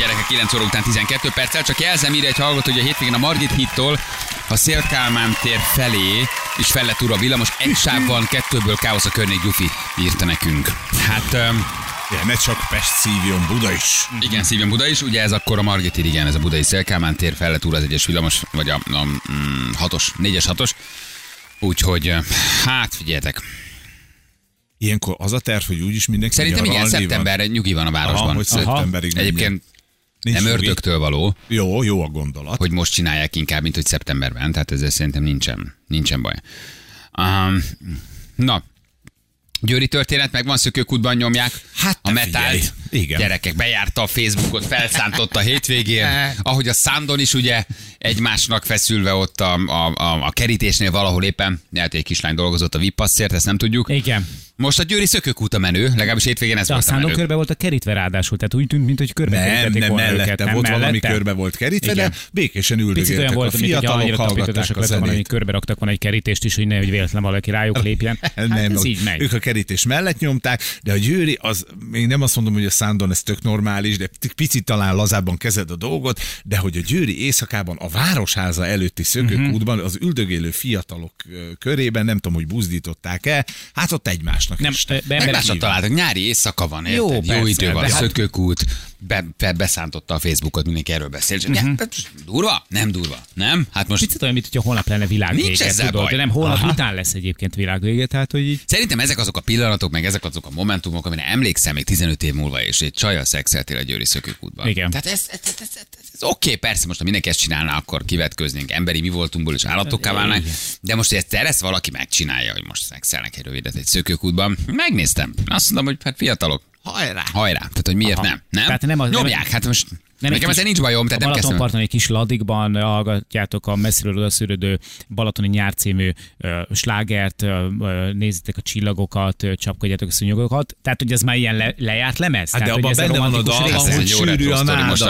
gyerekek 9 óra után 12 perccel. Csak jelzem, írja egy hallgató, hogy a hétvégén a Margit hittól a Szélkálmán tér felé is fel lett úr a villamos. Egy sávban, kettőből káosz a környék Gyufi írta nekünk. Hát öm, Ja, ne csak Pest szívjon, Buda is. igen, szívem Buda is, ugye ez akkor a Margit híd, igen, ez a budai Szélkálmán tér fel lett az egyes villamos, vagy a, a mm, hatos, négyes hatos. Úgyhogy, hát figyeljetek, Ilyenkor az a terv, hogy úgyis mindenki Szerintem igen, van. szeptemberre nyugi van a városban. Aha, hogy szeptemberig menjen. Egyébként Nincs nem nyugi. ördögtől való, Jó, jó a gondolat. hogy most csinálják inkább, mint hogy szeptemberben, tehát ezzel szerintem nincsen, nincsen baj. Um, na, Győri történet, meg van szökőkútban nyomják Hát a metált. figyelj. Igen. Gyerekek, bejárta a Facebookot, felszántotta a hétvégén, ahogy a Szándon is ugye egymásnak feszülve ott a, a, a, a kerítésnél valahol éppen, lehet, egy kislány dolgozott a vipasszért, ezt nem tudjuk. Igen. Most a Győri szökőkút a menő, legalábbis hétvégén ez De a volt a szándon menő. körbe volt a kerítve ráadásul, tehát úgy tűnt, mint hogy körbe Nem, nem volna mellette, őket, nem volt valami mellette? körbe volt kerítve, Igen. de békésen üldögéltek olyan a volt, mint hogy fiatalok, annyira hallgatták a zenét. körbe raktak volna egy kerítést is, hogy nehogy véletlen valaki rájuk lépjen. Hát nem, ez így megy. ők a kerítés mellett nyomták, de a győri, az még nem azt mondom, hogy a Szándon ez tök normális, de picit talán lazábban kezed a dolgot, de hogy a győri éjszakában a városháza előtti szökőkútban az üldögélő fiatalok körében, nem tudom, hogy buzdították-e, hát ott egymásnak Nem, estek. be- emberek találtak, nyári éjszaka van, érted? Jó, Jó, persze, idő van, hát- szökőkút, be, be, beszántotta a Facebookot, mindenki erről beszél. Uh-huh. Mhm. Ja, durva? Nem durva. Nem? Hát most Picit olyan, mint hogyha holnap lenne világvége. Nincs ezzel tudod, baj. de nem holnap Aha. után lesz egyébként világvége, tehát hogy így Szerintem ezek azok a pillanatok, meg ezek azok a momentumok, amire emlékszem még 15 év múlva, és egy csajjal szexeltél a Győri szökőkútban. Igen. Tehát ez, ez, ez, ez, ez, ez oké, okay, persze, most ha mindenki ezt csinálná, akkor kivetköznénk, emberi mi voltunkból és állatokká válnánk, de most, hogy ezt, ezt valaki megcsinálja, hogy most szexelnek egy rövidet egy szökőkútban, megnéztem. Azt mondom, hogy hát fiatalok, Hajrá! hajrá. Tehát, hogy miért Aha. nem? Nem? Tehát nem az- Nyomják, nem- hát most nem nekem egy kis- ezzel nincs bajom, tehát a nem kezdtem. Balatonparton egy kis ladikban hallgatjátok a messziről odaszűrődő Balatoni nyár című ö, slágert, ö, ö, nézzétek a csillagokat, ö, csapkodjátok a szúnyogokat. Tehát, hogy ez már ilyen le, lejárt lemez? Hát de Tehát, hogy abban benne van a dal, hogy sűrű a nádas.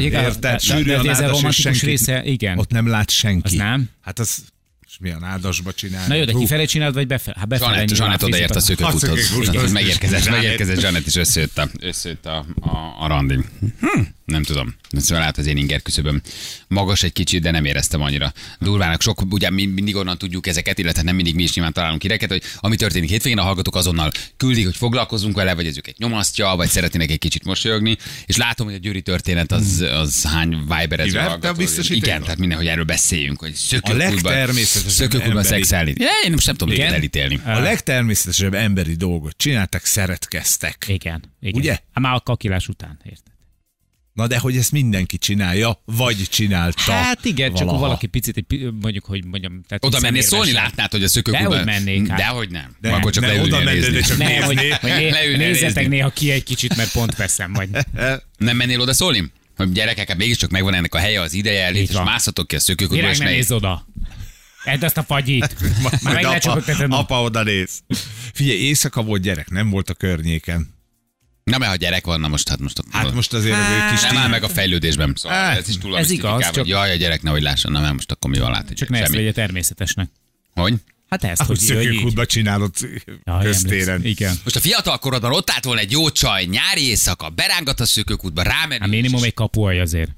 Érted? de- Sűrű de a ez a nádas, és romantikus senki. része, igen. Ott nem lát senki. Az nem? Hát az, és mi a nádasba csinálni? Na jó, de kifelé csinálod, vagy befelé? Hát befelé Zsanett, Zsanett odaért a szökőkúthoz. Megérkezett, megérkezett Zsanett, és összejött a, összejött a, a, a randi. Hm, nem tudom. Szóval lehet az én inger küszöböm magas egy kicsit, de nem éreztem annyira durvának. Sok, ugye mi mindig onnan tudjuk ezeket, illetve nem mindig mi is nyilván találunk híreket, hogy ami történik hétvégén, a hallgatók azonnal küldik, hogy foglalkozunk vele, vagy ez őket nyomasztja, vagy szeretnének egy kicsit mosolyogni, és látom, hogy a győri történet az, az hány viberező hallgató. Igen, tehát minden, hogy erről beszéljünk, hogy A szökőkútban, legtermészetesebb szökőkútban emberi- szexelni. Ja, én most nem tudom, Igen? elítélni. A legtermészetesebb emberi dolgot csináltak, szeretkeztek. Igen, igen. Ugye? Hát már a kakilás után, érted? Na de hogy ezt mindenki csinálja, vagy csinálta Hát igen, csak valaha. valaki picit, mondjuk, hogy mondjam. Tehát Oda szemérmesen. szólni, látnád, hogy a szökőkútban... Dehogy mennék, hát. Dehogy nem. De, Akkor csak ne, oda mennél, de csak Nem, hogy, hogy né, nézzetek néha ki egy kicsit, mert pont veszem, vagy Nem mennél oda szólni? Hogy gyerekek, hát mégiscsak megvan ennek a helye, az ideje, elég, és mászhatok ki a szökőkútba, Virág, és ne oda. Edd azt a fagyit. Már Majd meg apa, lecsapogtatod. apa oda néz. Figyelj, éjszaka volt gyerek, nem volt a környéken. Na, mert ha gyerek van, na most, hát most... Hát most azért hát, kis nem áll meg a fejlődésben. Szóval Hát, ez is túl ez igaz, csak... Jaj, a gyerek nehogy lásson, na mert most akkor mi van lát? Csak ne ezt vegye természetesnek. Hogy? Hát ezt, hogy szökőkútba csinálod Jaj, köztéren. emlékszem. Igen. Most a fiatal korodban ott állt volna egy jó csaj, nyári éjszaka, berángat a szökőkútba, rámenni. Hát minimum egy kapuaj azért.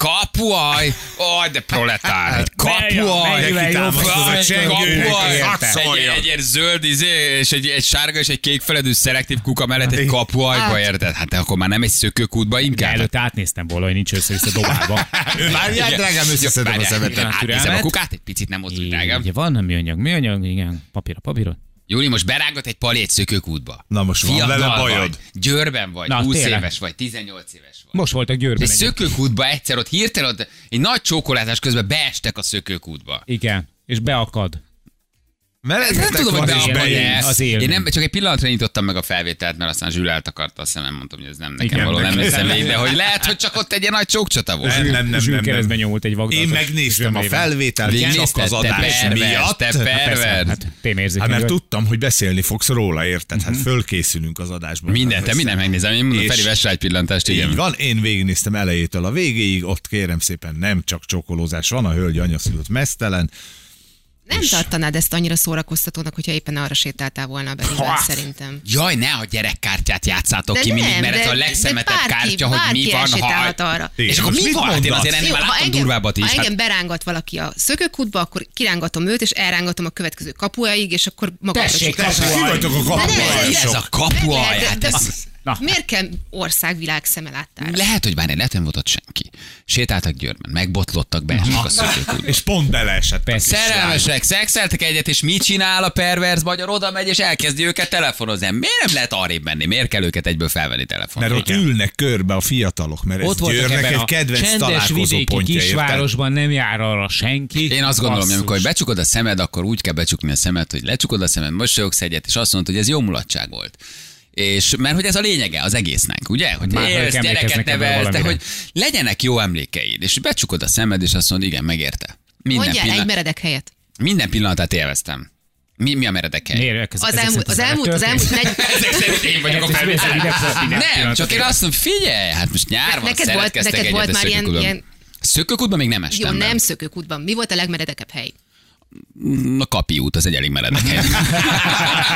Kapuaj! Aj, de proletár! Egy kapuaj! Kapuaj! Egy, egy, egy zöld izé, és egy, egy sárga és egy kék feledű szelektív kuka mellett egy kapuajba, érted? Hát akkor már nem egy szökőkútba inkább. előtt átnéztem volna, hogy nincs össze-vissza dobálva. Várjál, drágám, összeszedem a szemetet. Átnézem a kukát, egy picit nem mozdulj, drágám. Ugye van műanyag, műanyag, igen, papír a papírot. Júli, most berángat egy egy szökőkútba. Na most van Fiatal vele bajod? Vagy, Győrben vagy, Na, 20 tényleg. éves vagy, 18 éves vagy. Most voltak Győrben. Egy egyébként. szökőkútba egyszer ott hirtelen ott egy nagy csókolátás közben beestek a szökőkútba. Igen, és beakad. Mert Nem tudom, hogy bejön ez. az élmény. Én nem, csak egy pillanatra nyitottam meg a felvételt, mert aztán Zsül eltakarta a szemem, mondtam, hogy ez nem nekem Igen, való, nem végig, de hogy lehet, hogy csak ott egy ilyen nagy csókcsata volt. Nem, nem, nem, nem, nem. nyomult egy vagdatot. Én megnéztem a felvételt, csak az adás miatt. te pervers. Hát témérzékeny Hát mert tudtam, hogy beszélni fogsz róla, érted? Hát fölkészülünk az adásban. Mindent, te mindent megnézem. Én mondom, Feri, vess rá egy pillantást, Így igen. van, én végignéztem elejétől a végéig, ott kérem szépen nem csak csokolózás van, a hölgy anyaszülött mesztelen. Nem tartanád ezt annyira szórakoztatónak, hogyha éppen arra sétáltál volna a Berivel, szerintem. Jaj, ne a gyerekkártyát játszátok De ki mindig, nem, mert ez de- a de legszemetebb bárki- kártya, hogy mi van, ha... arra. És akkor mi van? Hát én azért ennél már láttam durvábbat is. ha Hát, engem berángat valaki a szökőkútba, akkor kirángatom őt, és elrángatom a következő kapuáig, és akkor magamra Tessék, csukom. kapu- Ti vagytok a mi ez a kapu Ez- Na. Miért kell országvilág szeme láttára? Lehet, hogy már lehet, nem volt ott senki. Sétáltak Győrben, megbotlottak, beesnek a szökőkútba. És pont beleesett. Persze. Szerelmesek, szexeltek egyet, és mit csinál a pervers magyar? Oda megy, és elkezdi őket telefonozni. Miért nem lehet arrébb menni? Miért kell őket egyből felvenni telefonon? Mert ott Igen. ülnek körbe a fiatalok, mert ez Ott voltak Győrnek egy kedvenc csendes találkozó vidéki kisvárosban nem jár arra senki. Én azt gondolom, hogy amikor becsukod a szemed, akkor úgy kell becsukni a szemed, hogy lecsukod a szemed, mosolyogsz egyet, és azt mondod, hogy ez jó mulatság volt. És mert hogy ez a lényege az egésznek, ugye? Hogy Már élsz, gyereket nevelsz, de hogy legyenek jó emlékeid, és becsukod a szemed, és azt mondod, igen, megérte. Minden, Mondjál egy pillanat, meredek helyet. minden pillanatát élveztem. Mi, mi a meredek hely? Miért? Ez, Az ezek elmúlt, az elmúlt, az elmúlt negy... Ezek szerint én vagyok a felvétel. Nem, csak én az azt mondom, figyelj, hát most nyár van, Neked volt- neked volt már ilyen- ilyen- Szökőkútban még nem Jó, estem be. nem szökőkútban. Mi volt a legmeredekebb hely? A kapi út, az egy elég meredek hely.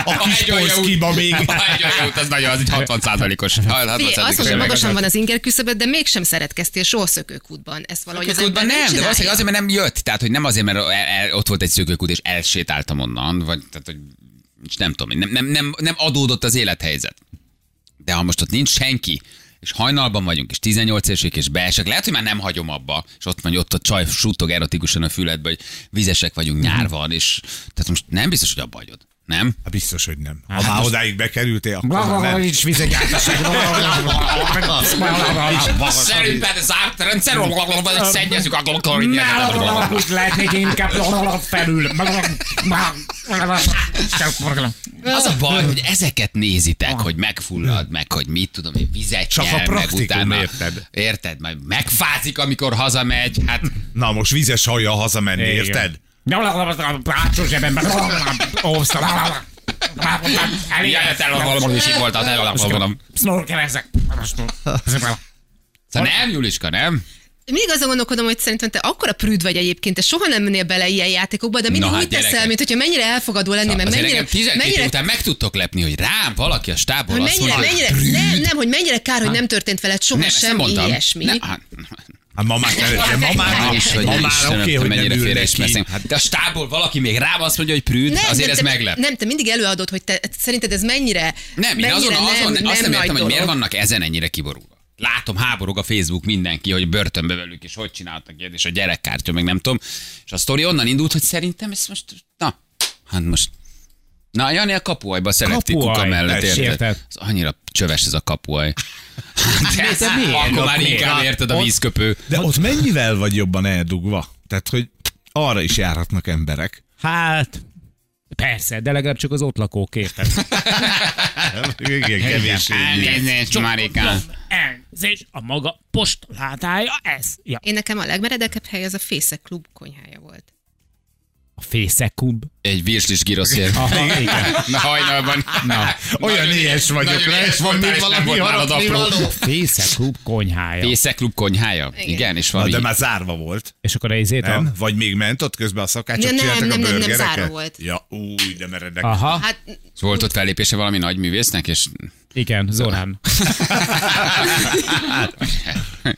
A kis Polszkiba még. A egy út, az nagyon, az egy 60 százalékos. Mondom, hogy magasan van az inger küszöböd, de mégsem szeretkeztél soha szökőkútban. Ezt valahogy az ember nem, de valószínűleg azért, mert nem jött. Tehát, hogy nem azért, mert ott volt egy szökőkút, és elsétáltam onnan, vagy tehát, hogy nem tudom, nem, nem, nem, nem adódott az élethelyzet. De ha most ott nincs senki, és hajnalban vagyunk, és 18 évesek, és beesek, lehet, hogy már nem hagyom abba, és ott vagy ott a csaj suttog erotikusan a füledbe, hogy vizesek vagyunk, nyár van, és tehát most nem biztos, hogy abba hagyod. Nem? Hát biztos, hogy nem. Ha már odáig bekerültél, akkor Blablabla, nem. Nincs vizegyártaság. Szerint ez zárt rendszer, vagy szennyezzük a Úgy lehetnék inkább felül. Az a baj, hogy ezeket nézitek, hogy megfullad, meg hogy mit tudom én, vizet Csak a praktikum, érted? Érted? Majd megfázik, amikor hazamegy, hát Na most vizes hajjal hazamenni, érted? Hátsó zsebemben. Jaj, te valami is itt voltál, te valami. Snorkelezek. Szóval nem, Juliska, nem? Mindig azon gondolkodom, hogy szerintem te akkora prűd vagy egyébként, te soha nem mennél bele ilyen játékokba, de mindig Na hát úgy teszel, gyerekek. mint hogyha mennyire elfogadó lenni, mert Azért mennyire, engem 12 mennyire, után meg tudtok lepni, hogy rám valaki a stábból hogy azt mennyire, mondja, mennyire, hogy nem, prűd. nem, hogy mennyire kár, hogy nem történt veled soha Nem, semmi ilyesmi. Nem, hát, ma már, ma már, nem is, hogy ma nem már oké, hogy nem mennyire engem. Hát de a stábból valaki még rám azt mondja, hogy prűd, Nem, azért ez te, meglep. Nem, te mindig előadod, hogy te szerinted ez mennyire Nem, én mennyire azon, azon nem, azt nem értem, hogy miért vannak ezen ennyire kiborulva. Látom, háborog a Facebook mindenki, hogy börtönbe velük, és hogy csináltak ilyet, és a gyerekkártya, meg nem tudom. És a sztori onnan indult, hogy szerintem ez most, na, hát most, na, Jani a kapuajba szeretik Kapuaj, kuka mellett, érted? Ez annyira csöves ez a kapuaj. Hát, de miért? akkor már inkább érted a Ott- vízköpő. De ott mennyivel vagy jobban eldugva? Tehát, hogy arra is járhatnak emberek. Hát, persze, de legalább csak az ott lakók érted. Igen, kevés. Elnézést, Marika. Elnézést, a maga postlátája ez. Ja. Én nekem a legmeredekebb hely az a Fészek klub konyhája volt. A fészekub. Egy virslis giroszér. Na hajnalban. Na, Olyan éhes vagyok, voltál, és nem valami nálad harapni apró. való. Fészekub konyhája. Fészekklub konyhája? Igen, Igen. és Na, valami... de már zárva volt. És akkor ezért a... Nem? Vagy még ment ott közben a szakácsok Ja, nem, csináltak nem, a nem, nem, zárva volt. Ja, új, de meredek. Aha, Hát Volt ott fellépése valami nagy művésznek, és igen, Zorán.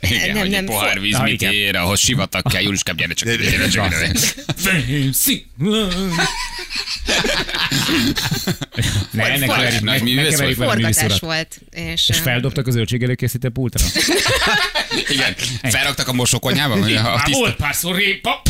igen, Nem, hogy nem, egy pohár víz mit ér, ahhoz sivatag kell, Juliskám, gyere csak, gyere csak. Ne, ne keverjük, nagy ne, művész ne keverjük vele forgatás volt. És, És feldobtak a zöldség előkészítő pultra. Igen, felraktak a mosókonyhába, hogy a Már tiszta... volt párszor répa.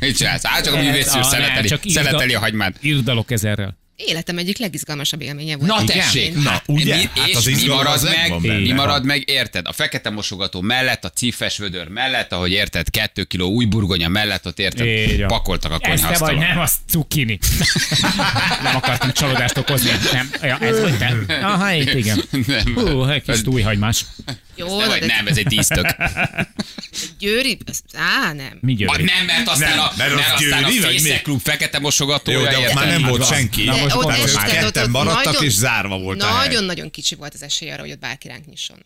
Mit csinálsz? Á, csak a művész ne, szeleteli, csak írda- szeleteli a hagymát. Írdalok ezerrel. Életem egyik legizgalmasabb élménye volt. Na tessék, Na, hát, ugye? Mi, Hát és az mi marad az meg, mi marad meg, érted? A fekete mosogató mellett, a cifes vödör mellett, ahogy érted, kettő kiló új burgonya mellett, ott érted, van. pakoltak a Ez te vagy, konyhasztalon. nem, az cukkini. nem akartam csalódást okozni. Nem, ja, ez vagy te. Aha, itt igen. Nem. Hú, egy kis tújhagymás. Jó, de, vagy, de nem, ez egy dísztök. Győri, á, nem. Mi győri? nem, mert aztán Nem, a, mert mert az aztán a Győri, mi? Fészekklub fekete mosogatója, Jó, de ott már nem Hát volt senki. Na, most ott már ketten maradtak, nagyon- és zárva volt a. Nagyon-nagyon kicsi volt az esélye arra, hogy ott bárki ránk nyisson.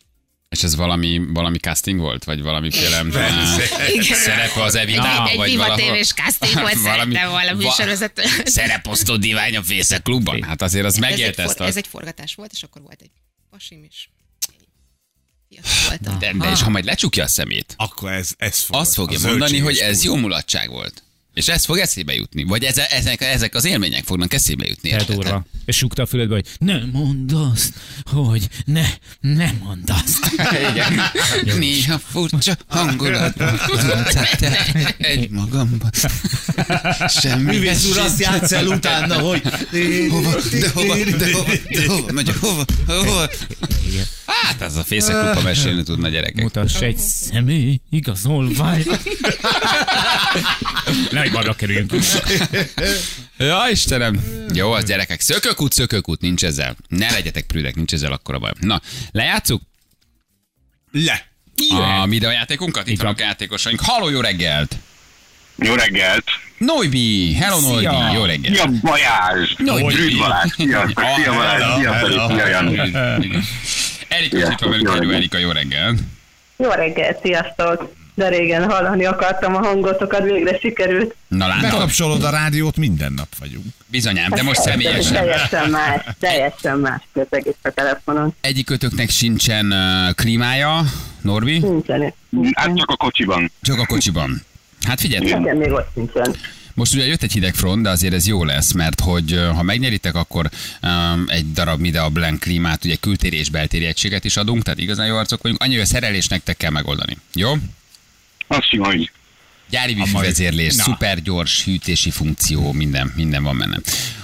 És ez valami, valami casting volt? Vagy valamiféle eh, Igen. szerep az Egy, Evita? egy vagy Viva tévés casting volt szerintem valami va- sorozat. Szereposztó divány a Fészek klubban? Hát azért az egy megélt ezt for, a... ez egy forgatás volt, és akkor volt egy pasim is. Fiatal voltam. De, de és ha majd lecsukja a szemét, Akkor ez, ez fog. azt fogja mondani, hogy ez jó mulatság volt. És ez fog eszébe jutni. Vagy ezek, ezek, ezek az élmények fognak eszébe jutni. Te érted? durva. És sukta a füledbe, hogy ne mondd azt, hogy ne, ne mondd azt. Igen. Néha furcsa hangulatban te egy magamban. Semmi. Művész úr azt játsz el utána, hogy... Hova, de hova, de hova, de hova, megy, hova, hova. Hát ez a fészekupa mesélni tudna gyerekek. Mutass egy személy igazolvány. Nehogy balra kerüljünk. Ja, Istenem. Jó, az gyerekek. Szökőkút, szökőkút, nincs ezzel. Ne legyetek prűdek, nincs ezzel akkora baj. Na, lejátszuk Le. a videójátékunkat? Itt vannak a játékosaink. Halló, jó reggelt! Jó reggelt! Noibi! Hello, Szia! Noibi! Jó reggelt! Szia Balázs! Noibi! Balázs! Sziasztok! Szia Balázs! Szia Feri! Szia! Erika, itt van velünk, Jó Hello. Erika, jó reggelt! Jó reggelt, sziasztok! De régen hallani akartam a hangotokat, végre sikerült. Na látod? Bekapcsolod a rádiót, minden nap vagyunk. Bizonyám, de most személyesen. Teljesen más, teljesen más az egész a telefonon. Egyikőtöknek sincsen uh, klímája, Norbi, Nincsen. Hát csak a kocsiban. csak a kocsiban. Hát figyelj, Nekem még ott nincsen. Most ugye jött egy hideg front, de azért ez jó lesz, mert hogy ha megnyeritek, akkor um, egy darab Midea Blank klímát, ugye kültéri és beltéri egységet is adunk, tehát igazán jó arcok vagyunk. Annyi, hogy a szerelés nektek kell megoldani. Jó? Azt hogy Gyári wifi vezérlés, szuper gyors hűtési funkció, minden, minden van benne.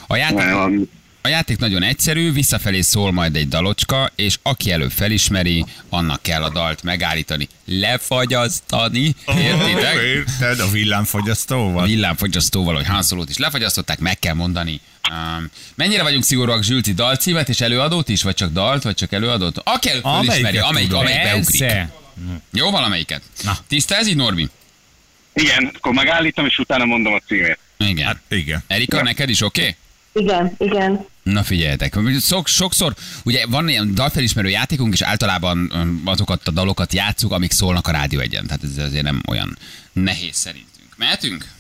A játék. A játék nagyon egyszerű, visszafelé szól majd egy dalocska, és aki előbb felismeri, annak kell a dalt megállítani, lefagyasztani, értitek? Érted? A A villámfogyasztóval? villámfogyasztóval, hogy Han Solo-t is lefagyasztották, meg kell mondani. Um, mennyire vagyunk szigorúak Zsülci dalcímet és előadót is, vagy csak dalt, vagy csak előadót? Aki előbb felismeri, amelyik, amelyik beugrik. Jó, valamelyiket? Na. Tiszta ez így, Norbi? Igen, akkor megállítom, és utána mondom a címét. Igen. Hát igen. Erika, neked is oké? Okay? Igen, igen. Na figyeljetek, Sok, sokszor ugye van ilyen dalfelismerő játékunk, és általában öm, azokat a dalokat játszuk, amik szólnak a rádió egyen. Tehát ez azért nem olyan nehéz szerintünk. Mehetünk?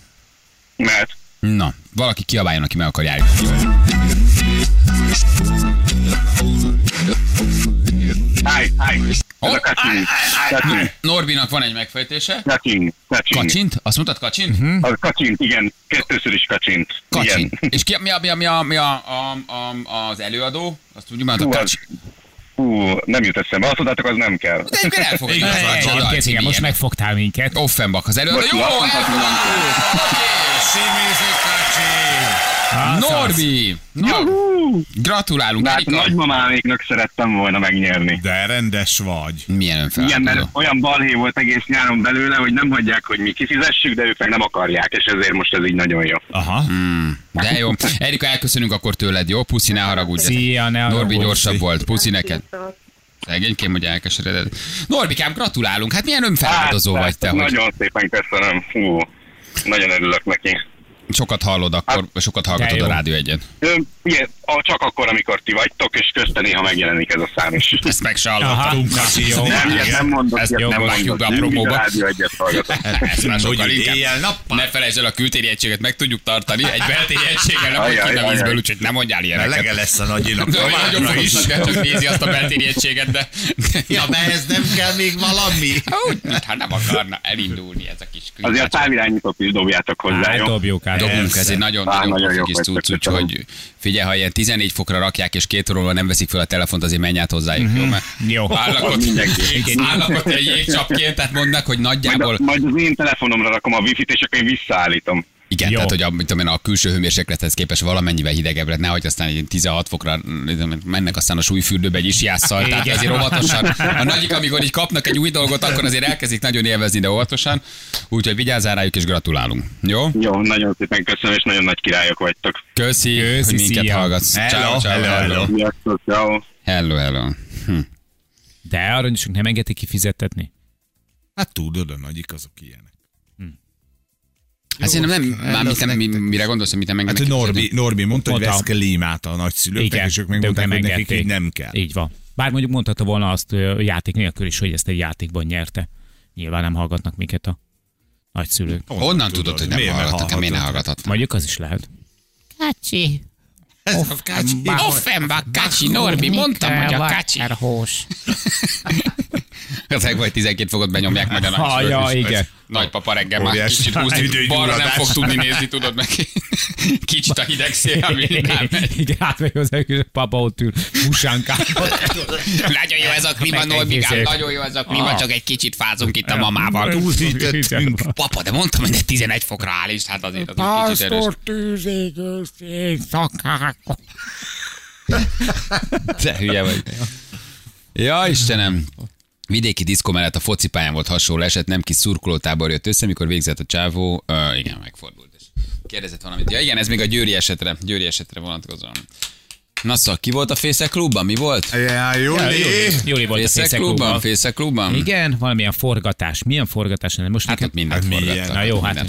Mert Na, valaki kiabáljon, aki meg akar járni. Háj, háj! Ez Hol? a kacsin. Kacsin. Norbinak van egy megfejtése. Kacsin. Kacsin. Kacsint? Azt mondtad kacsint? Mhm. Az kacsint, igen. Kettőször is kacsint. Kacsint. Igen. És ki, mi, a, mi, a, mi, a, mi a, a, a, az előadó? Azt tudjuk már, a az- kacsint. Hú, nem jut eszembe. Azt mondtátok, az nem kell. De egyébként elfogadjuk. Ne, az az a Egyébként igen, most megfogtál minket. Offenbach az előadó. Jó, azt mondtad, hogy Norbi! Na, gratulálunk, hát Erika. nagymamáméknak szerettem volna megnyerni. De rendes vagy. Milyen Igen, önfeláldozó. mert olyan balhé volt egész nyáron belőle, hogy nem hagyják, hogy mi kifizessük, de ők meg nem akarják, és ezért most ez így nagyon jó. Aha. De jó. Erika, elköszönünk akkor tőled, jó? Puszi, ne haragudj. Szia, ne Norbi haragudj. gyorsabb volt. Puszi neked. Szegénykém, hogy elkeseredett. Norbikám, gratulálunk. Hát milyen önfeláldozó vagy te, hogy Nagyon szépen köszönöm. Hú, nagyon örülök neki. Sokat hallod akkor, sokat hallgatod a rádió egyen. Igen, a- csak akkor, amikor ti vagytok, és közte néha megjelenik ez a szám is. Ezt meg se. Kacsi, jó. Nem, ilyet nem mondok, Ezt ilyet jó, nem mondok. a promóba. Ezt már sokkal inkább. éjjel-nappal. Ne felejtsd el, a kültéri egységet meg tudjuk tartani. Egy beltéri egységgel nem vagy ajaj. vízből, úgyhogy nem mondjál ilyeneket. Melege lesz a De olyan nagyon fontosnak csak nézi azt a beltéri egységet, de... Ja, de ez nem kell még valami. Úgy, mintha nem akarna elindulni ez a kis Azért a távirányítót is dobjátok hozzá, jó? dobjuk Persze. ez egy nagyon, Á, nagyon, nagyon nagyon jó kis cucc, úgyhogy figyelj, ha ilyen 14 fokra rakják, és két óra nem veszik fel a telefont, azért menj át hozzájuk, jó? Mert Jó. állapot, Mindenki. állapot egy jégcsapként, tehát mondnak, hogy Majd, nagyjából... a, majd az én telefonomra rakom a wifi-t, és akkor én visszaállítom. Igen, Jó. tehát hogy a, mit tudom én, a külső hőmérséklethez képest valamennyivel hidegebb lett, nehogy aztán egy 16 fokra mennek aztán a súlyfürdőbe egy isjásszal, tehát Igen. azért óvatosan. A nagyik, amikor így kapnak egy új dolgot, akkor azért elkezdik nagyon élvezni, de óvatosan. Úgyhogy vigyázzál rájuk, és gratulálunk. Jó? Jó, nagyon szépen köszönöm, és nagyon nagy királyok vagytok. Köszi, Köszi, hogy minket szia. hallgatsz. Hello, Ciao, hello, hello. hello. Sziasztok, ciao. Hello, hello. Hm. De aranyosok nem engedik kifizettetni. Hát tudod, a nagyik azok ilyenek. Hát szerintem nem, mármint nem, mi- mire gondolsz, hogy mit nem Hát, hogy? Norbi, Norbi mondta, hogy vesz klímát a nagyszülőknek, és ők nem hogy nekik így nem kell. Így van. Bár mondjuk mondhatta volna azt játék nélkül is, hogy ezt egy játékban nyerte. Nyilván nem hallgatnak minket a nagyszülők. Honnan tudod, hogy nem hallgatnak, miért ne hallgatod? hallgathat? Mondjuk az is lehet. Kacsi. Ez a kácsi. Offenbach, kacsi, Norbi, mondtam, hogy a kacsi. Az vagy 12 fokot benyomják majd a Ha, nagy ja, igen. Nagypapa reggel már kicsit húzni, balra nem fog tudni nézni, tudod meg. Kicsit a hideg szél, ami. Igen, átmegy hozzá, és a papa ott ül musánkában. Nagyon jó ez a klíma, Norbikám, egészét. nagyon jó ez a klíma, Ah. csak egy kicsit fázunk itt a mamával. Papa, de mondtam, hogy 11 fokra áll is, hát azért az egy kicsit erős. tűzégő szakák. Te hülye vagy. Ja, Istenem. Vidéki diszkó mellett a focipályán volt hasonló eset, nem kis szurkolótábor jött össze, mikor végzett a csávó. Uh, igen, megfordult. És kérdezett valamit. Ja, igen, ez még a Győri esetre, Győri esetre vonatkozóan. Na szóval, ki volt a Fészek klubban? Mi volt? Ja, Juli. Júli volt a Fészek Fészek klubban? Fészek klubban? Igen, valamilyen forgatás. Milyen forgatás? Most Hát ott mindent Hát milyen? forgattak. Na jó, hát nem,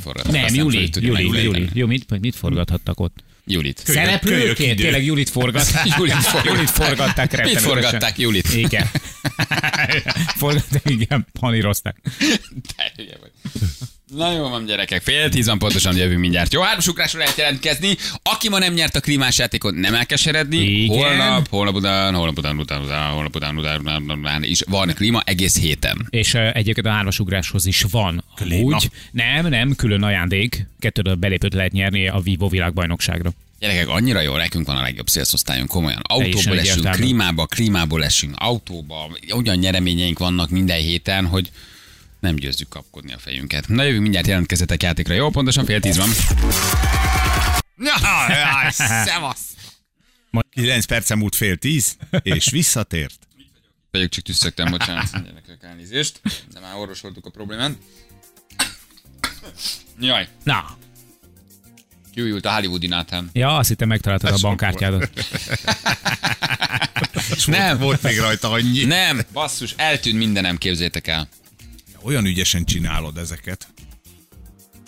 Júli, megfejteni. Júli. Jó, mit, mit forgathattak ott? Julit. kölyök Szereplőként, tényleg Julit forgat. Julit forgat- Julit forgatták Mit forgatták Julit? Igen. forgatták, igen, panírozták. Te hülye vagy. Na jó van, gyerekek, fél tíz van pontosan jövünk mindjárt. Jó, háromsugrásra lehet jelentkezni. Aki ma nem nyert a klímás játékot, nem elkeseredni. Igen. Holnap, holnap után, holnap után, után, után, holnap után, után, után, után, után is van klíma egész héten. És uh, egyébként a hármasugráshoz is van. Úgy. Nem, nem, külön ajándék. Kettőről belépőt lehet nyerni a Vivo világbajnokságra. Gyerekek, annyira jó, nekünk van a legjobb szélszosztályunk, komolyan. Autóból esünk, klímába, klímából esünk, autóba, olyan nyereményeink vannak minden héten, hogy nem győzzük kapkodni a fejünket. Na jövünk mindjárt jelentkezetek játékra, jó? Pontosan fél tíz van. Jaj, szevasz! 9 percen múlt fél tíz, és visszatért. Vagyok, csak tüsszögtem, bocsánat. Gyerekek, elnézést. De már orvosoltuk a problémát. Jaj, Na, kiújult a Hollywoodi Nathan. ja, azt hittem megtaláltad a bankkártyádat. Nem, Volt még rajta annyi. nem, basszus, eltűnt mindenem, képzétek el. Olyan ügyesen csinálod ezeket.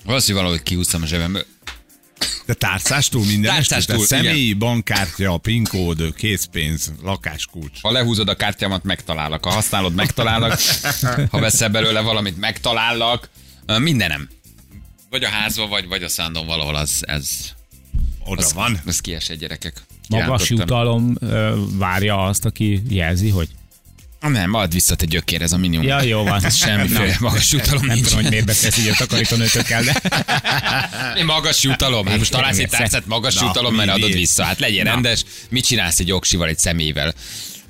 Valószínűleg valahogy kiúztam a zsebemből. De tárcástól minden Tárcástól, este, igen. személyi bankkártya, PIN kód, készpénz, lakáskulcs. Ha lehúzod a kártyámat, megtalálok. Ha használod, megtalálok. Ha veszel belőle valamit, megtalállak. Mindenem. Vagy a házba, vagy, vagy a szándon valahol az, ez, Oda az, van. az kiesett gyerekek. Magas jutalom várja azt, aki jelzi, hogy Nem, ad vissza te gyökér, ez a minimum. ja, jó van. Semmiféle magas jutalom Nem tudom, hogy miért beszélsz így a takarítónőtökkel, de Mi magas jutalom? Hát most találsz egy tárcát magas Na, jutalom, mert adod vissza. Hát legyen Na. rendes. Mit csinálsz egy jogsival, egy személyvel?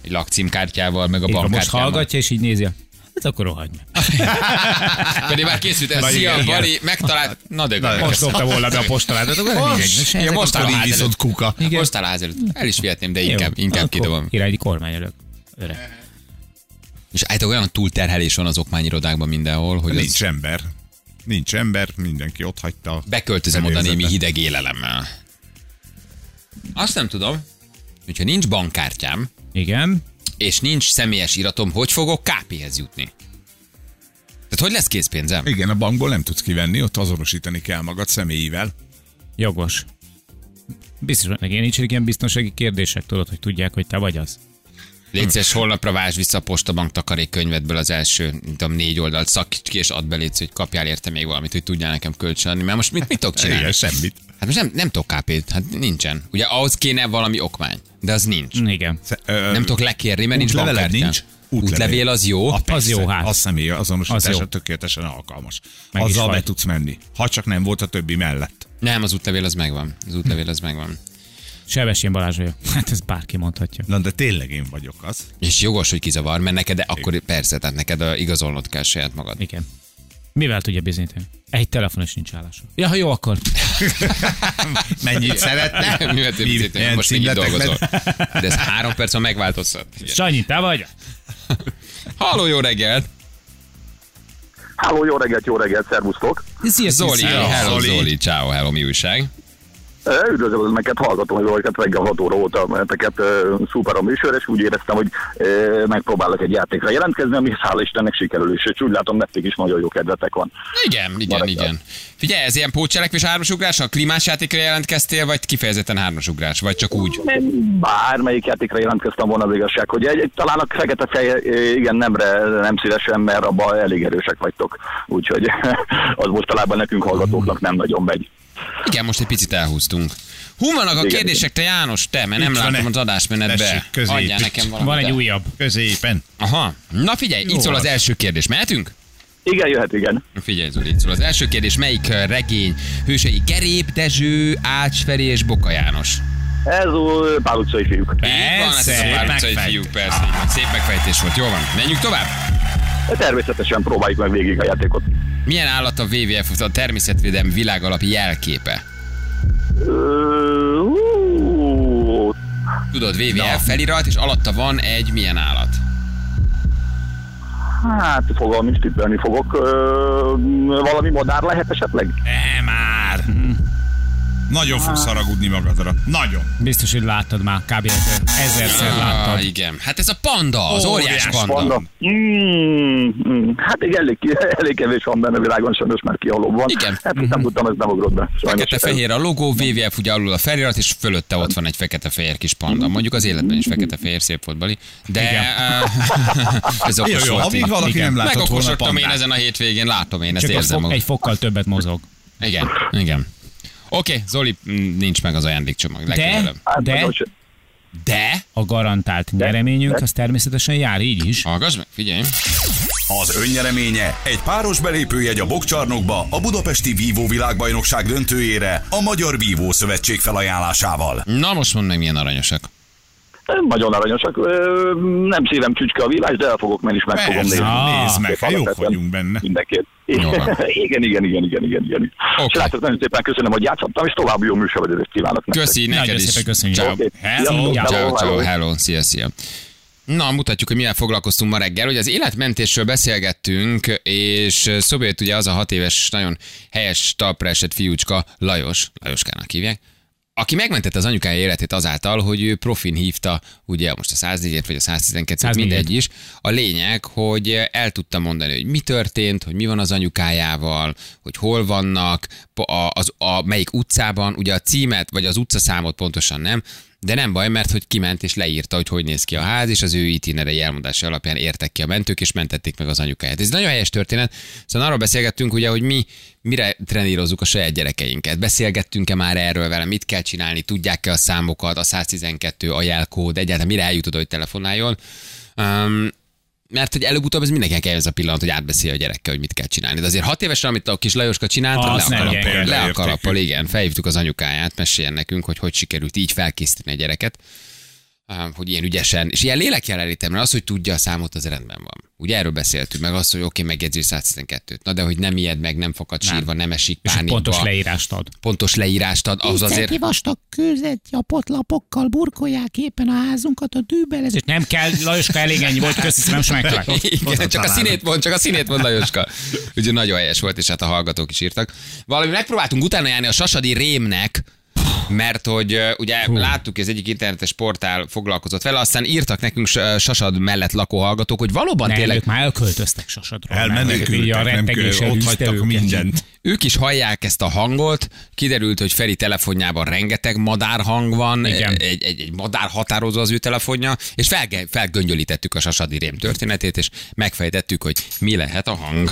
Egy lakcímkártyával, meg a van, most bankkártyával. hallgatja, és így nézi. Hát akkor meg. Pedig már készült el, Na, szia, Bali, megtalált. Na de Most dobta volna be a postaládat. Most, ja, most áll viszont kuka. Igen. Most áll. El is vihetném, de inkább, inkább kidobom. Királyi kormány. Öreg. És általában olyan túlterhelés van az okmányirodákban mindenhol, hogy Nincs az ember. Nincs ember, mindenki ott hagyta. beköltözöm oda némi hideg élelemmel. Azt nem tudom, hogyha nincs bankkártyám, Igen. és nincs személyes iratom, hogy fogok KP-hez jutni? Tehát hogy lesz készpénzem? Igen, a bankból nem tudsz kivenni, ott azonosítani kell magad személyivel. Jogos. Biztos, hogy én nincsenek ilyen biztonsági kérdések, tudod, hogy tudják, hogy te vagy az. Légy szíves, holnapra vásd vissza a postabank takarékkönyvedből az első, nem tudom, négy oldalt, szakíts ki és add be, légy, hogy kapjál érte még valamit, hogy tudjál nekem kölcsönadni. Mert most mit, mit tudok csinálni? Igen, semmit. Hát most nem, nem tudok KP-t, hát nincsen. Ugye ahhoz kéne valami okmány, de az nincs. Igen. Sze- ö, Nem tudok lekérni, mert nincs bankkártyám. nincs? Útlevél az jó. A, persze, jó, hát. A személy Az azonosítása jó. tökéletesen alkalmas. Meg Azzal be tudsz menni. Ha csak nem volt a többi mellett. Nem, az útlevél az megvan. Az útlevél az megvan. Sebesén Balázs vagyok. Hát ez bárki mondhatja. Na, de tényleg én vagyok az. És jogos, hogy kizavar, mert neked, de akkor persze, tehát neked a igazolnod kell saját magad. Igen. Mivel tudja bizonyítani? Egy telefon is nincs állása. Ja, ha jó, akkor. Mennyit szeretne? Mivel Mi- bizonyítani, milyen most még dolgozol. De ez három perc, ha megváltoztat. Sanyi, te vagy? Halló, jó reggelt! Háló, jó reggelt, jó reggelt, szervusztok! Szia, Zoli, szia. hello Zoli. Zoli, ciao, hello, mi újság? Üdvözlöm önöket, hallgatom, hogy valaket reggel 6 óra óta menteket szuper a műsor, és úgy éreztem, hogy megpróbálok egy játékra jelentkezni, ami hála Istennek sikerül, és úgy látom, nektek is nagyon jó kedvetek van. Igen, igen, Maradjál. igen. Figyelj, ez ilyen pótcselekvés hármasugrás? A klímás játékra jelentkeztél, vagy kifejezetten hármasugrás? Vagy csak úgy? Bármelyik játékra jelentkeztem volna az igazság, hogy egy, talán a fekete fej, igen, nemre nem szívesen, mert abban elég erősek vagytok. Úgyhogy az mostanában nekünk hallgatóknak nem nagyon megy. Igen, most egy picit elhúztunk. Hú vannak a Igen, kérdések, te János, te, mert nem Itt látom az adásmenetbe. Tessék. Adjál nekem valamit. Van egy újabb. Középen. Aha. Na figyelj, Jó itt szól az első kérdés. Mehetünk? Igen, jöhet, igen. Figyelj, Zoli, itt szól az első kérdés. Melyik regény hősei Gerép, Dezső, Ács Feri és Boka János? Ez a pál utcai fiúk. Így van, ez Persze, a utcai megfejt. fiúk, persze. van. Szép megfejtés volt. Jó van, menjünk tovább. Természetesen próbáljuk meg végig a játékot. Milyen állat a WWF, a természetvédelmi világalapi jelképe? Tudod, WWF felirat, és alatta van egy milyen állat? Hát, fogalmam is tippelni fogok. Ö, valami madár lehet esetleg? Ne már. Nagyon fogsz haragudni magadra. Nagyon. Biztos, hogy láttad már, kb. ezerszer Ah, láttad. igen. Hát ez a panda, az óriás, Óriás panda. Panda. Mm, mm, hát igen, elég, elég kevés van benne a világon, sajnos már kihaló van. Igen. Hát nem tudtam, ez nem ugrott be. Fekete-fehér a logó, WWF ugye alul a felirat, és fölötte ott van egy fekete-fehér kis panda. Mondjuk az életben is fekete-fehér szép volt, Bali. De uh, ez Jó, okos jó, volt. ha még valaki Igen. nem látott volna Megokosodtam én ezen a hétvégén, látom én, ezt Csak érzem. fok, egy fokkal többet mozog. Igen, igen. Oké, okay, Zoli, mm, nincs meg az ajándékcsomag. De. Hát, de De? a garantált nyereményünk az természetesen jár így is. Hallgass meg, figyelj. Az önnyereménye egy páros belépőjegy a bokcsarnokba a budapesti Vívó világbajnokság döntőjére a Magyar Vívó Szövetség felajánlásával. Na most mondd meg, milyen aranyosak. Nagyon aranyosak. Nem szívem csücske a villás, de el fogok menni, és meg fogom Persze, nézni. nézd meg, hát jók vagyunk benne. Van. igen, igen, igen, igen, igen, igen. Oké. Srácok, nagyon szépen köszönöm, hogy játszottam, és további jó műsorvezetést kívánok nektek. Köszi, neked is. szépen köszönjük. Ciao. Hello. Ciao, ciao, hello. hello, szia, szia. Na, mutatjuk, hogy mivel foglalkoztunk ma reggel. Hogy az életmentésről beszélgettünk, és jött ugye az a hat éves, nagyon helyes talpra esett fiúcska, Lajos, Lajoskának hívják, aki megmentette az anyukája életét azáltal, hogy ő profin hívta, ugye most a 104-et vagy a 112-et, 104-et. mindegy is. A lényeg, hogy el tudta mondani, hogy mi történt, hogy mi van az anyukájával, hogy hol vannak, a, az, a melyik utcában, ugye a címet, vagy az utcaszámot pontosan nem, de nem baj, mert hogy kiment és leírta, hogy hogy néz ki a ház, és az ő itinerei elmondása alapján értek ki a mentők, és mentették meg az anyukáját. Ez nagyon helyes történet. Szóval arról beszélgettünk, ugye, hogy mi mire trenírozzuk a saját gyerekeinket. Beszélgettünk-e már erről vele, mit kell csinálni, tudják-e a számokat, a 112, a jelkód, egyáltalán mire eljut oda, hogy telefonáljon. Um, mert hogy előbb-utóbb ez mindenkinek eljön ez a pillanat, hogy átbeszél a gyerekkel, hogy mit kell csinálni. De azért hat évesen, amit a kis Lajoska csinált, Az le a kalappal, le a kalappal, igen. Felhívtuk az anyukáját, meséljen nekünk, hogy hogy sikerült így felkészíteni a gyereket. Hogy ilyen ügyesen, és ilyen lélekjelenlétem, mert az, hogy tudja a számot, az rendben van. Ugye erről beszéltünk, meg azt, hogy oké, okay, megjegyző 112-t. Na de hogy nem ijed meg, nem fakad Nem. sírva, nem esik És pánikba. pontos leírást ad. pontos leírást ad, az azért... vastag kőzeti a potlapokkal burkolják éppen a házunkat a dűbelezés. Nem kell, Lajoska, elég ennyi volt, köszi, nem sem. Igen, csak a színét mond, csak a színét mond Lajoska. Úgyhogy nagyon helyes volt, és hát a hallgatók is írtak. Valami megpróbáltunk utána járni a Sasadi Rémnek, mert hogy ugye Hú. láttuk, az egyik internetes portál foglalkozott vele, aztán írtak nekünk Sasad mellett lakó hallgatók, hogy valóban Nem, tényleg ők már elköltöztek Sasadról. Elmenekültek, nem kell, ott hagytak őket. mindent. Ők is hallják ezt a hangot, kiderült, hogy Feri telefonjában rengeteg madárhang van, Igen. egy, egy, egy madár határozó az ő telefonja, és felge, felgöngyölítettük a Sasadi Rém történetét, és megfejtettük, hogy mi lehet a hang.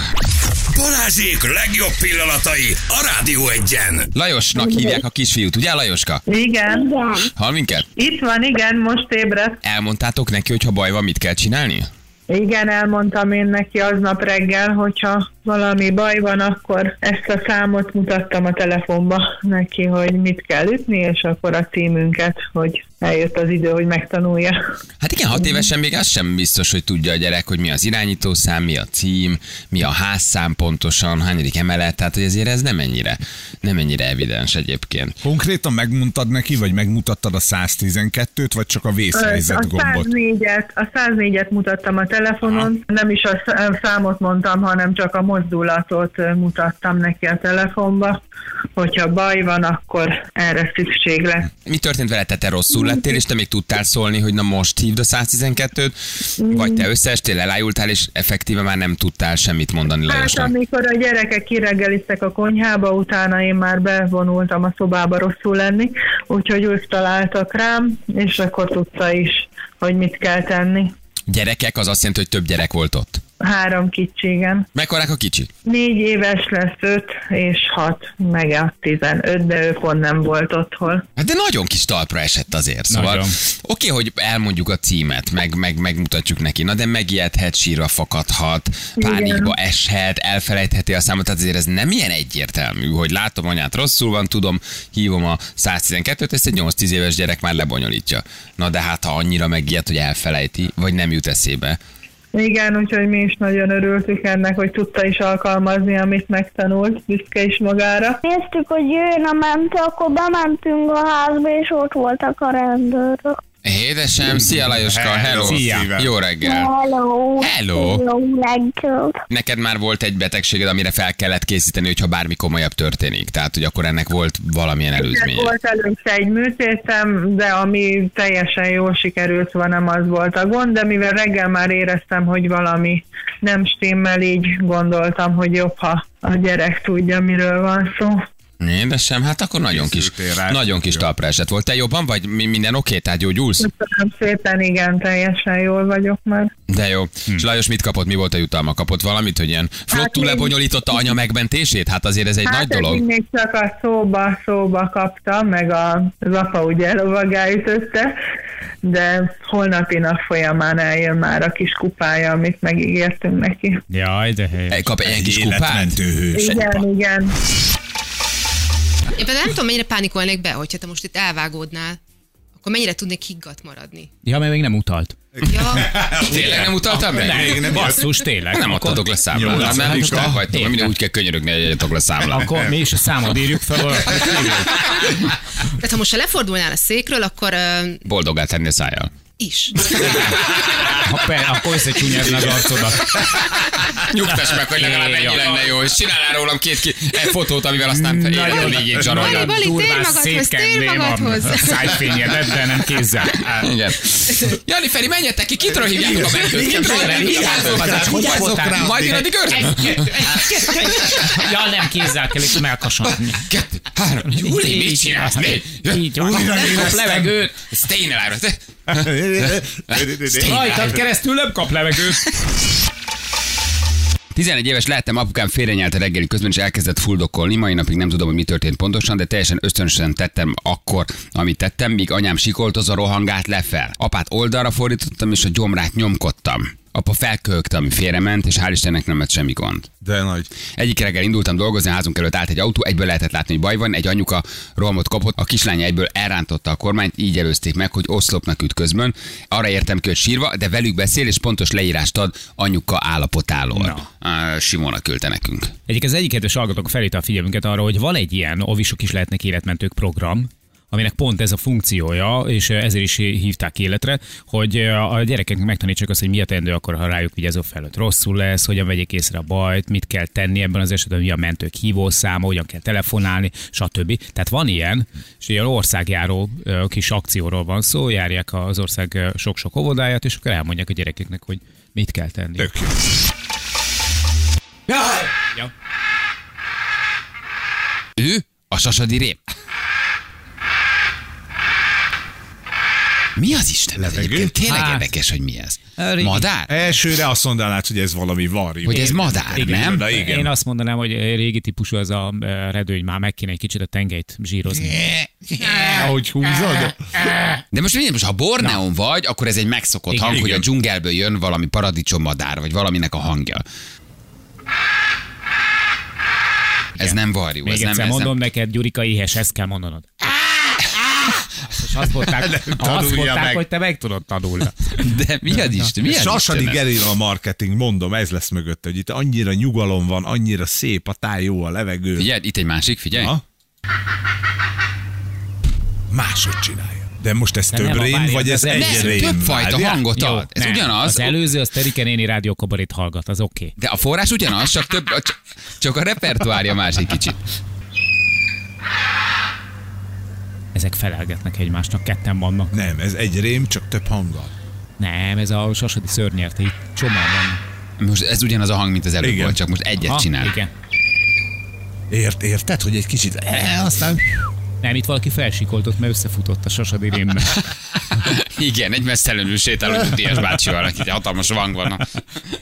Balázsék legjobb pillanatai a Rádió egyen. Lajosnak hívják a kisfiút, ugye Lajoska? Igen, Hall minket? itt van, igen, most ébredt. Elmondtátok neki, hogy ha baj van, mit kell csinálni? Igen, elmondtam én neki aznap reggel, hogyha valami baj van, akkor ezt a számot mutattam a telefonba neki, hogy mit kell ütni, és akkor a címünket, hogy eljött az idő, hogy megtanulja. Hát igen, hat évesen még az sem biztos, hogy tudja a gyerek, hogy mi az irányítószám, mi a cím, mi a házszám pontosan, hányadik emelet, tehát hogy ezért ez nem ennyire, nem ennyire evidens egyébként. Konkrétan megmondtad neki, vagy megmutattad a 112-t, vagy csak a a vészhelyzet gombot? 104-et, a 104-et mutattam a telefonon, nem is a szá- számot mondtam, hanem csak a mozdulatot mutattam neki a telefonba, hogyha baj van, akkor erre szükség lesz. Mi történt veled? Te, te rosszul lettél, és te még tudtál szólni, hogy na most hívd a 112-t, vagy te összeestél, elájultál, és effektíve már nem tudtál semmit mondani Hát Lajosnak. amikor a gyerekek kireggeliztek a konyhába, utána én már bevonultam a szobába rosszul lenni, úgyhogy ők találtak rám, és akkor tudta is, hogy mit kell tenni. Gyerekek, az azt jelenti, hogy több gyerek volt ott. Három kicsigen. Mekkorák a kicsik? Négy éves lesz öt, és hat, meg a tizenöt, de ő pont nem volt otthon. Hát de nagyon kis talpra esett azért. Szóval Nagyon. oké, hogy elmondjuk a címet, meg, meg megmutatjuk neki, na de megijedhet, sírva fakadhat, pánikba eshet, elfelejtheti a számot, tehát azért ez nem ilyen egyértelmű, hogy látom anyát rosszul van, tudom, hívom a 112-t, ezt egy 8-10 éves gyerek már lebonyolítja. Na de hát ha annyira megijed, hogy elfelejti, vagy nem jut eszébe. Igen, úgyhogy mi is nagyon örültük ennek, hogy tudta is alkalmazni, amit megtanult, büszke is magára. Néztük, hogy jön a mentő, akkor bementünk a házba, és ott voltak a rendőrök. Édesem, szia Lajoska, hello. Szia. Jó reggel. Hello! Hello. Jó reggelt! Neked már volt egy betegséged, amire fel kellett készíteni, hogyha bármi komolyabb történik. Tehát, hogy akkor ennek volt valamilyen előzménye. Volt először egy műtétem, de ami teljesen jól sikerült, van, nem az volt a gond, de mivel reggel már éreztem, hogy valami nem stimmel, így gondoltam, hogy jobb, ha a gyerek tudja, miről van szó. Édesem, hát akkor nagyon kis, rá. nagyon kis talpra esett volt. Te jobban vagy? Mi- Minden oké? Tehát gyógyulsz? Köszönöm szépen, igen, teljesen jól vagyok már. De jó. És Lajos mit kapott? Mi volt a jutalma? Kapott valamit, hogy ilyen flottul még- lebonyolította anya megmentését? Hát azért ez egy Hát nagy ez dolog. így még csak a szóba, szóba kaptam, meg a, az apa ugye elovagáütötte, de holnapi nap folyamán eljön már a kis kupája, amit megígértünk neki. Jaj, de helyes. Kap egy kis kupát? Hős. Igen, igen. Én például nem tudom, mennyire pánikolnék be, hogyha te most itt elvágódnál, akkor mennyire tudnék higgadt maradni. Ja, mert még nem utalt. Ja, Tényleg nem utaltam meg? Még nem Basszus, tényleg. Nem adtatok le számlát. Hát, mert most százaléka. el vagytok, Értem. mindig úgy kell könyörögni, hogy adjatok le számlát. Akkor mi is a számot írjuk fel. tehát ha most ha lefordulnál a székről, akkor Boldogá tenni a szájjal. Is. Ha per, akkor összecsúnyázna az arcodat. Nyugtass meg, hogy legalább ennyi Ja. lenne jó, és csinálál rólam két ki, egy fotót, amivel aztán életem végig zsarolja. Bali, Bali, tér magadhoz, tér szétkenném a magadhoz. szájfényedet, de nem kézzel. Igen. Jani Feri, menjetek ki, kitről hívjátok a mentőt? Kitről voltál? Majd jön addig őrzem. Ja, nem kézzel kell itt melkasodni. Kettő, három, Júli, mit csinálsz? Négy, éreztem. levegőt. Stay alive. Rajtad keresztül nem kap levegőt. 11 éves lehettem, apukám félrenyelt a reggeli közben, és elkezdett fuldokkolni. Mai napig nem tudom, hogy mi történt pontosan, de teljesen ösztönösen tettem akkor, amit tettem, míg anyám sikoltozva rohangált lefel. Apát oldalra fordítottam, és a gyomrát nyomkodtam. Apa felköhögte, ami félrement, és hál' Istennek nem lett semmi gond. De nagy. Egyik reggel indultam dolgozni, a házunk előtt állt egy autó, egyből lehetett látni, hogy baj van, egy anyuka rohamot kapott, a kislánya egyből elrántotta a kormányt, így előzték meg, hogy oszlopnak üt közben. Arra értem ki, hogy sírva, de velük beszél, és pontos leírást ad anyuka állapotáról. No. Simona küldte nekünk. Egyik az egyik kedves hallgatók felhívta a figyelmünket arra, hogy van egy ilyen, ovisok is lehetnek életmentők program, aminek pont ez a funkciója, és ezért is hívták életre, hogy a gyerekeknek megtanítsák azt, hogy mi a teendő akkor, ha rájuk vigyázó felett rosszul lesz, hogyan vegyék észre a bajt, mit kell tenni ebben az esetben, mi a mentők hívószáma, hogyan kell telefonálni, stb. Tehát van ilyen, és ilyen országjáró ö, kis akcióról van szó, járják az ország sok-sok óvodáját, és akkor elmondják a gyerekeknek, hogy mit kell tenni. Tök jó. Ja. Ő? A sasadi rém? Mi az Isten? Ez Levegő? egyébként tényleg Hát. érdekes, hogy mi ez. Régi- Madár? Elsőre azt mondanád, hogy ez valami varjú. Hogy ez madár, Igen, nem? de igen. Én azt mondanám, hogy régi típusú az a redőny, már meg kéne egy kicsit a tengelyt zsírozni. Ahogy húzod. De most miért most, ha Borneon vagy, akkor ez egy megszokott Igen. hang, hogy a Igen. dzsungelből jön valami paradicsom-madár, vagy valaminek a hangja. Ez nem varjú, Még ez nem, egyszer ez mondom nem. neked, Gyurika éhes, ezt kell mondanod. És azt mondták, azt mondták meg. hogy te meg tudod tanulni. De mi az Isten? Mi Sasadi? Gerilla a marketing, mondom, ez lesz mögötte, hogy itt annyira nyugalom van, annyira szép a táj, jó a levegő. Figyelj, itt egy másik, figyelj. Ha? Máshogy csinálja. De most ez De több nem, rém, várjál, vagy ez egy Nem, rém? többfajta Várjál. hangot Jó, ad. Ez nem. ugyanaz. Az előző, az Terike néni rádiókabarét hallgat, az oké. Okay. De a forrás ugyanaz, csak több, csak, csak a repertoárja más egy kicsit. Ezek felelgetnek egymásnak, ketten vannak. Nem, ez egy rém, csak több hanggal. Nem, ez a sasadi szörnyerte, itt csomó van. Most ez ugyanaz a hang, mint az előbb Igen. volt, csak most egyet Aha, csinál. Igen. Ért, érted, hogy egy kicsit, e, aztán Nem, itt valaki felsikoltott, mert összefutott a sasadi rémmel. Igen, egy messzelenül sétáló nyugdíjas bácsival, aki egy hatalmas vang van.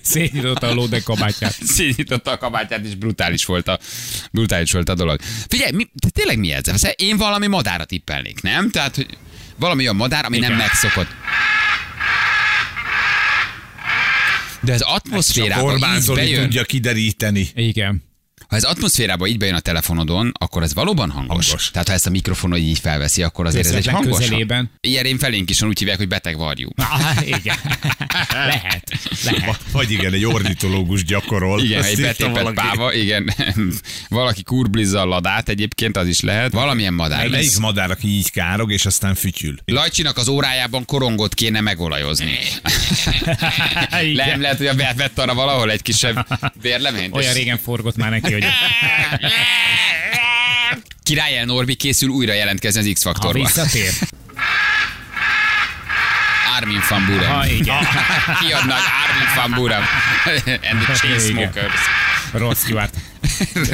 Szétnyitotta a lódek kabátját. Szétnyitotta a kabátját, és brutális volt a, brutális volt a dolog. Figyelj, mi, de tényleg mi ez? Szóval Én valami madára tippelnék, nem? Tehát, hogy valami olyan madár, ami nem Igen. megszokott. De az csak atmoszférában Orbán így Zoli bejön, tudja kideríteni. Igen. Ha ez atmoszférában így bejön a telefonodon, akkor ez valóban hangos. Hangos. Tehát ha ezt a mikrofonod így felveszi, akkor azért ez egy hangos. közelében. Ilyen én felénk is van, úgy hívják, hogy beteg varjú. Ah, igen. lehet. Lehet. Vagy igen, egy ornitológus gyakorol. Igen, egy betépett páva, igen. Valaki kurblizza a ladát egyébként, az is lehet. Valamilyen madár. Melyik madár, aki így károg, és aztán fütyül? Lajcsinak az órájában korongot kéne megolajozni. Nem lehet, hogy a vett arra valahol egy kisebb vérleményt. Olyan régen forgott már neki, hogy Király El Norbi készül újra jelentkezni az ha X-faktorba. visszatér. Armin van Buren. Ha, igen. Kiadnak Armin van Buren. And the Chainsmokers. Rod Stewart.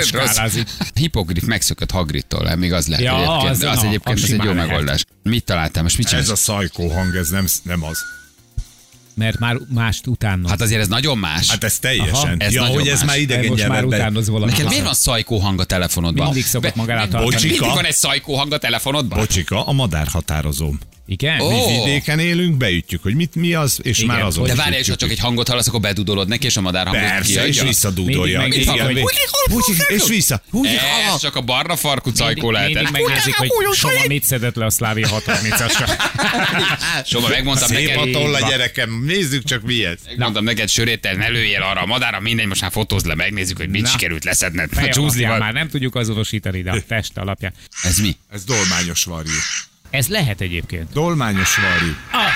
Skálázik. Hipogrit megszökött Hagrittól, még az lehet Ja, egyébként. az- Az, az egyébként az egy jó megoldás. Mit találtam? Most mit Ez csinálsz? a szajkó hang, ez nem, nem az. Mert már mást utána. Hát azért ez nagyon más. Hát ez teljesen. Aha. Ez ja, hogy ez más. már idegen most már utánoz valami. Neked miért van szajkó hang a telefonodban? Mindig szokott magára tartani. Bocsika. Mindig van egy szajkó hang a telefonodban? Bocsika, a madár határozóm. Igen? Ó. Mi vidéken élünk, beütjük, hogy mit mi az, és Igen. már azon De várj, és ha csak egy hangot hallasz, akkor bedudolod neki, és a madár hangot Persze, kiadja? és visszadúdolja. Mindig Igen, megnézik, hogy- Úgy- És vissza. Ez csak a barna farkú cajkó Mindig, lehetett. mindig megnézik, hogy soha mit szedett le a Szlávia 630-asra. Soha megmondtam Szép neked, a tolla, van. gyerekem, nézzük csak mi ez. Megmondtam neked, sörét, te ne lőjél arra a madára, mindegy, most már fotózd le, megnézzük, hogy mit sikerült leszedned. A már nem tudjuk azonosítani, de a test alapján. Ez mi? Ez dolmányos varjú. Ez lehet egyébként. Dolmányos varjú. Az.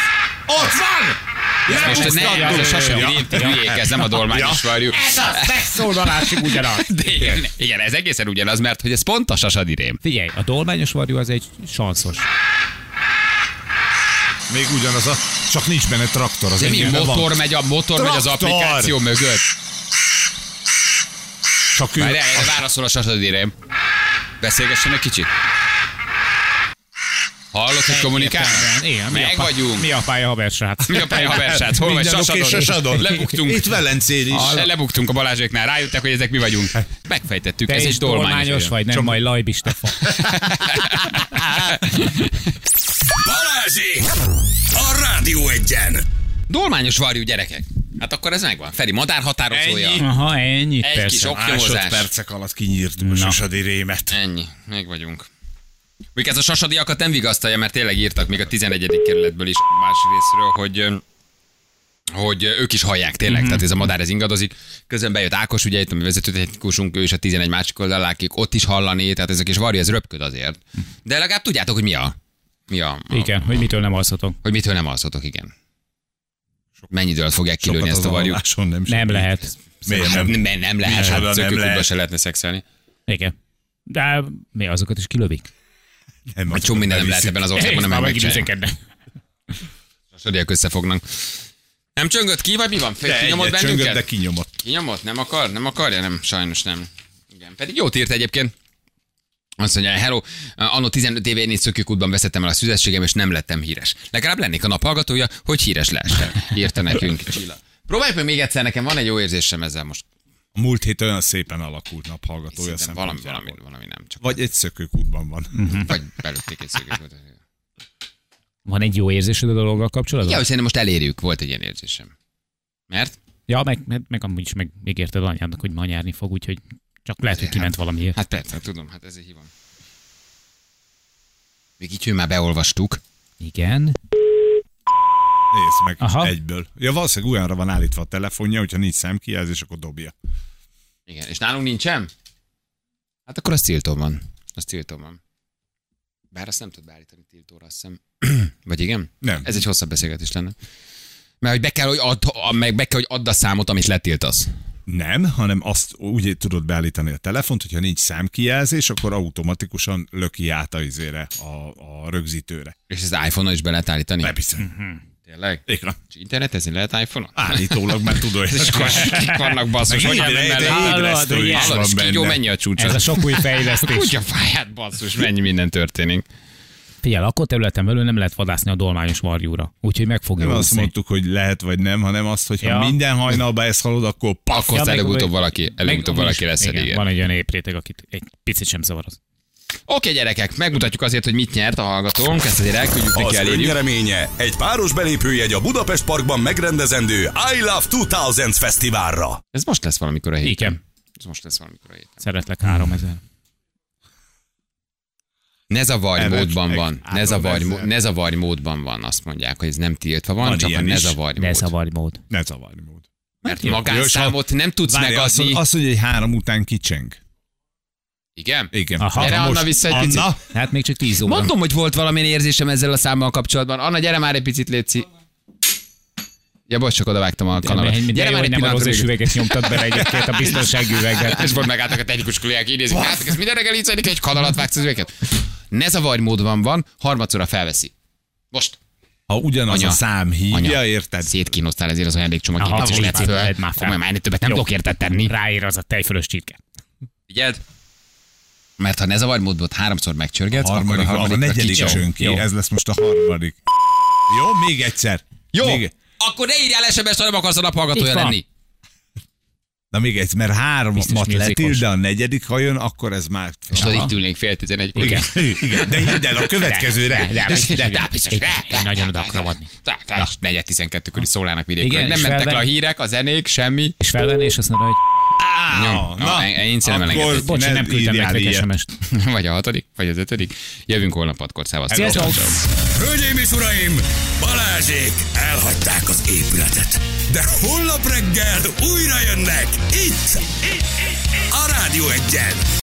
Ott van! Ez most ne, Ja, az a ja, ja. te hülyék, ez nem a dolmányos varjú. Ez az megszólalásig ugyanaz. De igen, igen, ez egészen ugyanaz, mert hogy ez pont a sasadi rém. Figyelj, a dolmányos varjú az egy sanszos. Még ugyanaz a... Csak nincs benne traktor. Az De mi motor van. megy, a motor megy az Traktor! applikáció mögött? Csak ő... Várjál, válaszol a sasadi rém. Beszélgessen egy kicsit. Hallod, hogy kommunikálnak? Igen, mi a Meg vagyunk. Mi a pálya haversát? Mi a pálya haversát? Hol vagy? Sasadon? Sasadon. Lebuktunk. Itt Velencén is. Ah, Lebuktunk a Balázséknál, rájöttek, hogy ezek mi vagyunk. Megfejtettük, Te ez is egy dolmányos. vagy, nem Csak- majd Lajbi Stefan. Balázsék! A Rádió egyen! Dolmányos varjú gyerekek. Hát akkor ez megvan. Feri, madár határozója. Ennyi. Aha, ennyi, Egy persze. kis oknyomozás. Másodpercek alatt kinyírt a sasadi rémet. Ennyi, meg vagyunk. Még ez a sasadiakat nem vigasztalja, mert tényleg írtak még a 11. kerületből is más részről, hogy hogy ők is hallják tényleg, mm-hmm. tehát ez a madár ez ingadozik. Közben bejött Ákos, ugye itt a vezetőtechnikusunk, ő is a 11 másik oldalán, akik ott is hallani, tehát ezek is varja, ez röpköd azért. De legalább tudjátok, hogy mi a, mi a, a Igen, hogy mitől nem alszatok. hogy mitől nem alszotok, igen. Mennyi időt fogják kilőni Sokat ezt a az varjú? alváson nem, Nem segít. lehet. Miért Nem, nem? nem, nem lehet, hát nem lehet? se lehetne szexelni. Igen. De mi azokat is kilövik? Nem, Egy csomó minden nem lehet ebben az országban, nem megint Sasadiak összefognak. Nem csöngött ki, vagy mi van? De Kinyomott egyet csöngött, bennünket? de kinyomott. Kinyomott? Nem akar? Nem akarja? Nem, sajnos nem. Igen, pedig jót írt egyébként. Azt mondja, hello, anno 15 éve én itt szökőkútban veszettem el a szüzességem, és nem lettem híres. Legalább lennék a nap hallgatója, hogy híres lehessen. Írta nekünk Csilla. Próbáljuk meg még egyszer, nekem van egy jó érzésem ezzel most. A múlt hét olyan szépen alakult naphallgatója Szerintem valami, valami, valami nem csak. Vagy egy szökőkútban van. Vagy belőtték egy szökőkútot. Van egy jó érzésed a dologgal kapcsolatban? Igen, hogy szerintem most elérjük, volt egy ilyen érzésem. Mert? Ja, meg, meg, meg amúgy is meg, megérted anyádnak, hogy ma nyárni fog, úgyhogy csak lehet, hogy kiment valamiért. Hát persze, tudom, hát ezért hívom. Még így, hogy már beolvastuk. Igen. Nézd meg Aha. egyből. Ja, valószínűleg olyanra van állítva a telefonja, hogyha nincs szemkijelzés, akkor dobja. Igen, és nálunk nincsen? Hát akkor az tiltó van. Az tiltó van. Bár azt nem tud beállítani tiltóra, azt hiszem. Vagy igen? Nem. Ez egy hosszabb beszélgetés lenne. Mert hogy be kell, hogy add, meg be kell, hogy add a számot, amit letiltasz. Nem, hanem azt úgy tudod beállítani a telefont, hogyha nincs számkijelzés, akkor automatikusan löki át a, izére, a, a rögzítőre. És az iPhone-on is be lehet állítani? Persze. Tényleg? Igen. És internetezni lehet iPhone-on? Állítólag már tudod. És akkor kik vannak basszus, hogy ide- mellett. Hallod, van és kígyó, mennyi a csúcsa? Ez a sok új fejlesztés. Kutya fáját, basszus, mennyi minden történik. Figyelj, akkor területen belül nem lehet vadászni a dolmányos varjúra. Úgyhogy meg fogja Nem azt mondtuk, hogy lehet vagy nem, hanem azt, hogy ha Ja. minden hajnalba ezt hallod, akkor paf, Akkor Ja, előbb-utóbb valaki, előbb-utóbb valaki lesz igen, elég. Van egy olyan épréteg, akit egy picit sem zavar az. Oké, gyerekek, megmutatjuk azért, hogy mit nyert a hallgatónk, ezt azért elküldjük neki, Az elérjük. önnyereménye egy páros belépőjegy a Budapest Parkban megrendezendő I Love 2000 fesztiválra. Ez most lesz valamikor a héten. Igen. Ez most lesz valamikor a héten. Szeretlek 3000. Ne zavarj Erre módban meg van. Ne három zavarj, ezer. mó- ne zavarj módban van, azt mondják, hogy ez nem tiltva van, Van csak a ilyen ne is. zavarj mód. zavarj mód. ne zavarni mód. Mert Jó, magánszámot nem tudsz Várj, azt, megadni. azt mondja, hogy három után kicseng. Igen? Igen. Aha. Gyere, Na Anna, vissza egy picit. Anna, Hát még csak 10 óra. Mondom, hogy volt valamilyen érzésem ezzel a számmal kapcsolatban. Anna, gyere már egy picit, Léci. Ja, bocs, csak odavágtam a kanalat. Gyere Gyere már egy nem a üveget nyomtad bele egyébként a biztonsági üveget. És volt megálltak a technikus kollégák, így nézik, hát ez minden reggel így zajlik, egy kanalat vágsz az üveget. Ne zavarj módban van, harmadszorra felveszi. Most. ha ugyanaz Anya. a szám hívja, Anya. érted? Szétkínosztál ezért az ajándékcsomag Aha, két és lett már föl. fel. Komolyan, már ennél többet nem tudok érted tenni. Ráér az a tejfölös csirke. Figyeld? Mert ha ne zavarj módbot háromszor A megcsörgetsz, harmadik, akkor a a, a harmadik negyedik ki, Jó. ez lesz most a harmadik. Jó, még egyszer. Jó, Még, akkor ne írjál SMS-t, ha nem akarsz a naphallgatója lenni. na még egyszer, mert háromat Biztos letil, de a negyedik, ha jön, akkor ez már... És tudod, itt ülnénk fél tizenegykor. Igen, igen, de hidd el, a következőre. De, de, De, de, de, biztos, de, én nagyon oda akarok adni. Negyed tizenkettőkor is szólának vidékről. Igen, Nem mentek le a hírek, a zenék, semmi. És felvenni, és azt mondja, hogy Nyom. Na, én szerintem akkor bocs, ne nem küldtem nektek. SMS-t. Vagy a hatodik, vagy az ötödik. Jövünk holnap hatkor. Sziasztok! Hölgyeim és uraim, Balázsék elhagyták az épületet. De holnap reggel újra jönnek itt, itt, itt, itt a Rádió egyen.